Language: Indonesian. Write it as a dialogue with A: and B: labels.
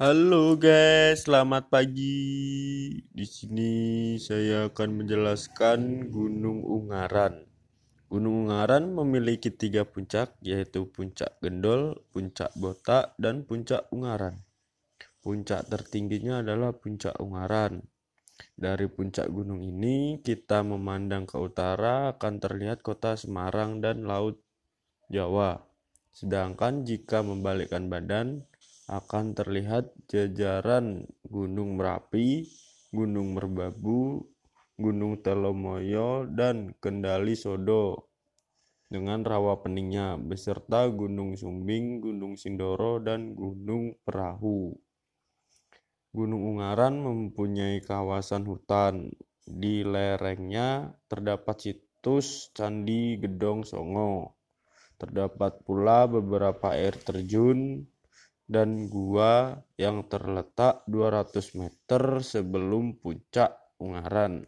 A: Halo guys, selamat pagi. Di sini saya akan menjelaskan Gunung Ungaran. Gunung Ungaran memiliki tiga puncak, yaitu Puncak Gendol, Puncak Botak, dan Puncak Ungaran. Puncak tertingginya adalah Puncak Ungaran. Dari puncak gunung ini, kita memandang ke utara akan terlihat kota Semarang dan Laut Jawa. Sedangkan jika membalikkan badan, akan terlihat jajaran Gunung Merapi, Gunung Merbabu, Gunung Telomoyo, dan Kendali Sodo dengan rawa peningnya beserta Gunung Sumbing, Gunung Sindoro, dan Gunung Perahu. Gunung Ungaran mempunyai kawasan hutan. Di lerengnya terdapat situs Candi Gedong Songo. Terdapat pula beberapa air terjun, dan gua yang terletak 200 meter sebelum puncak Ungaran.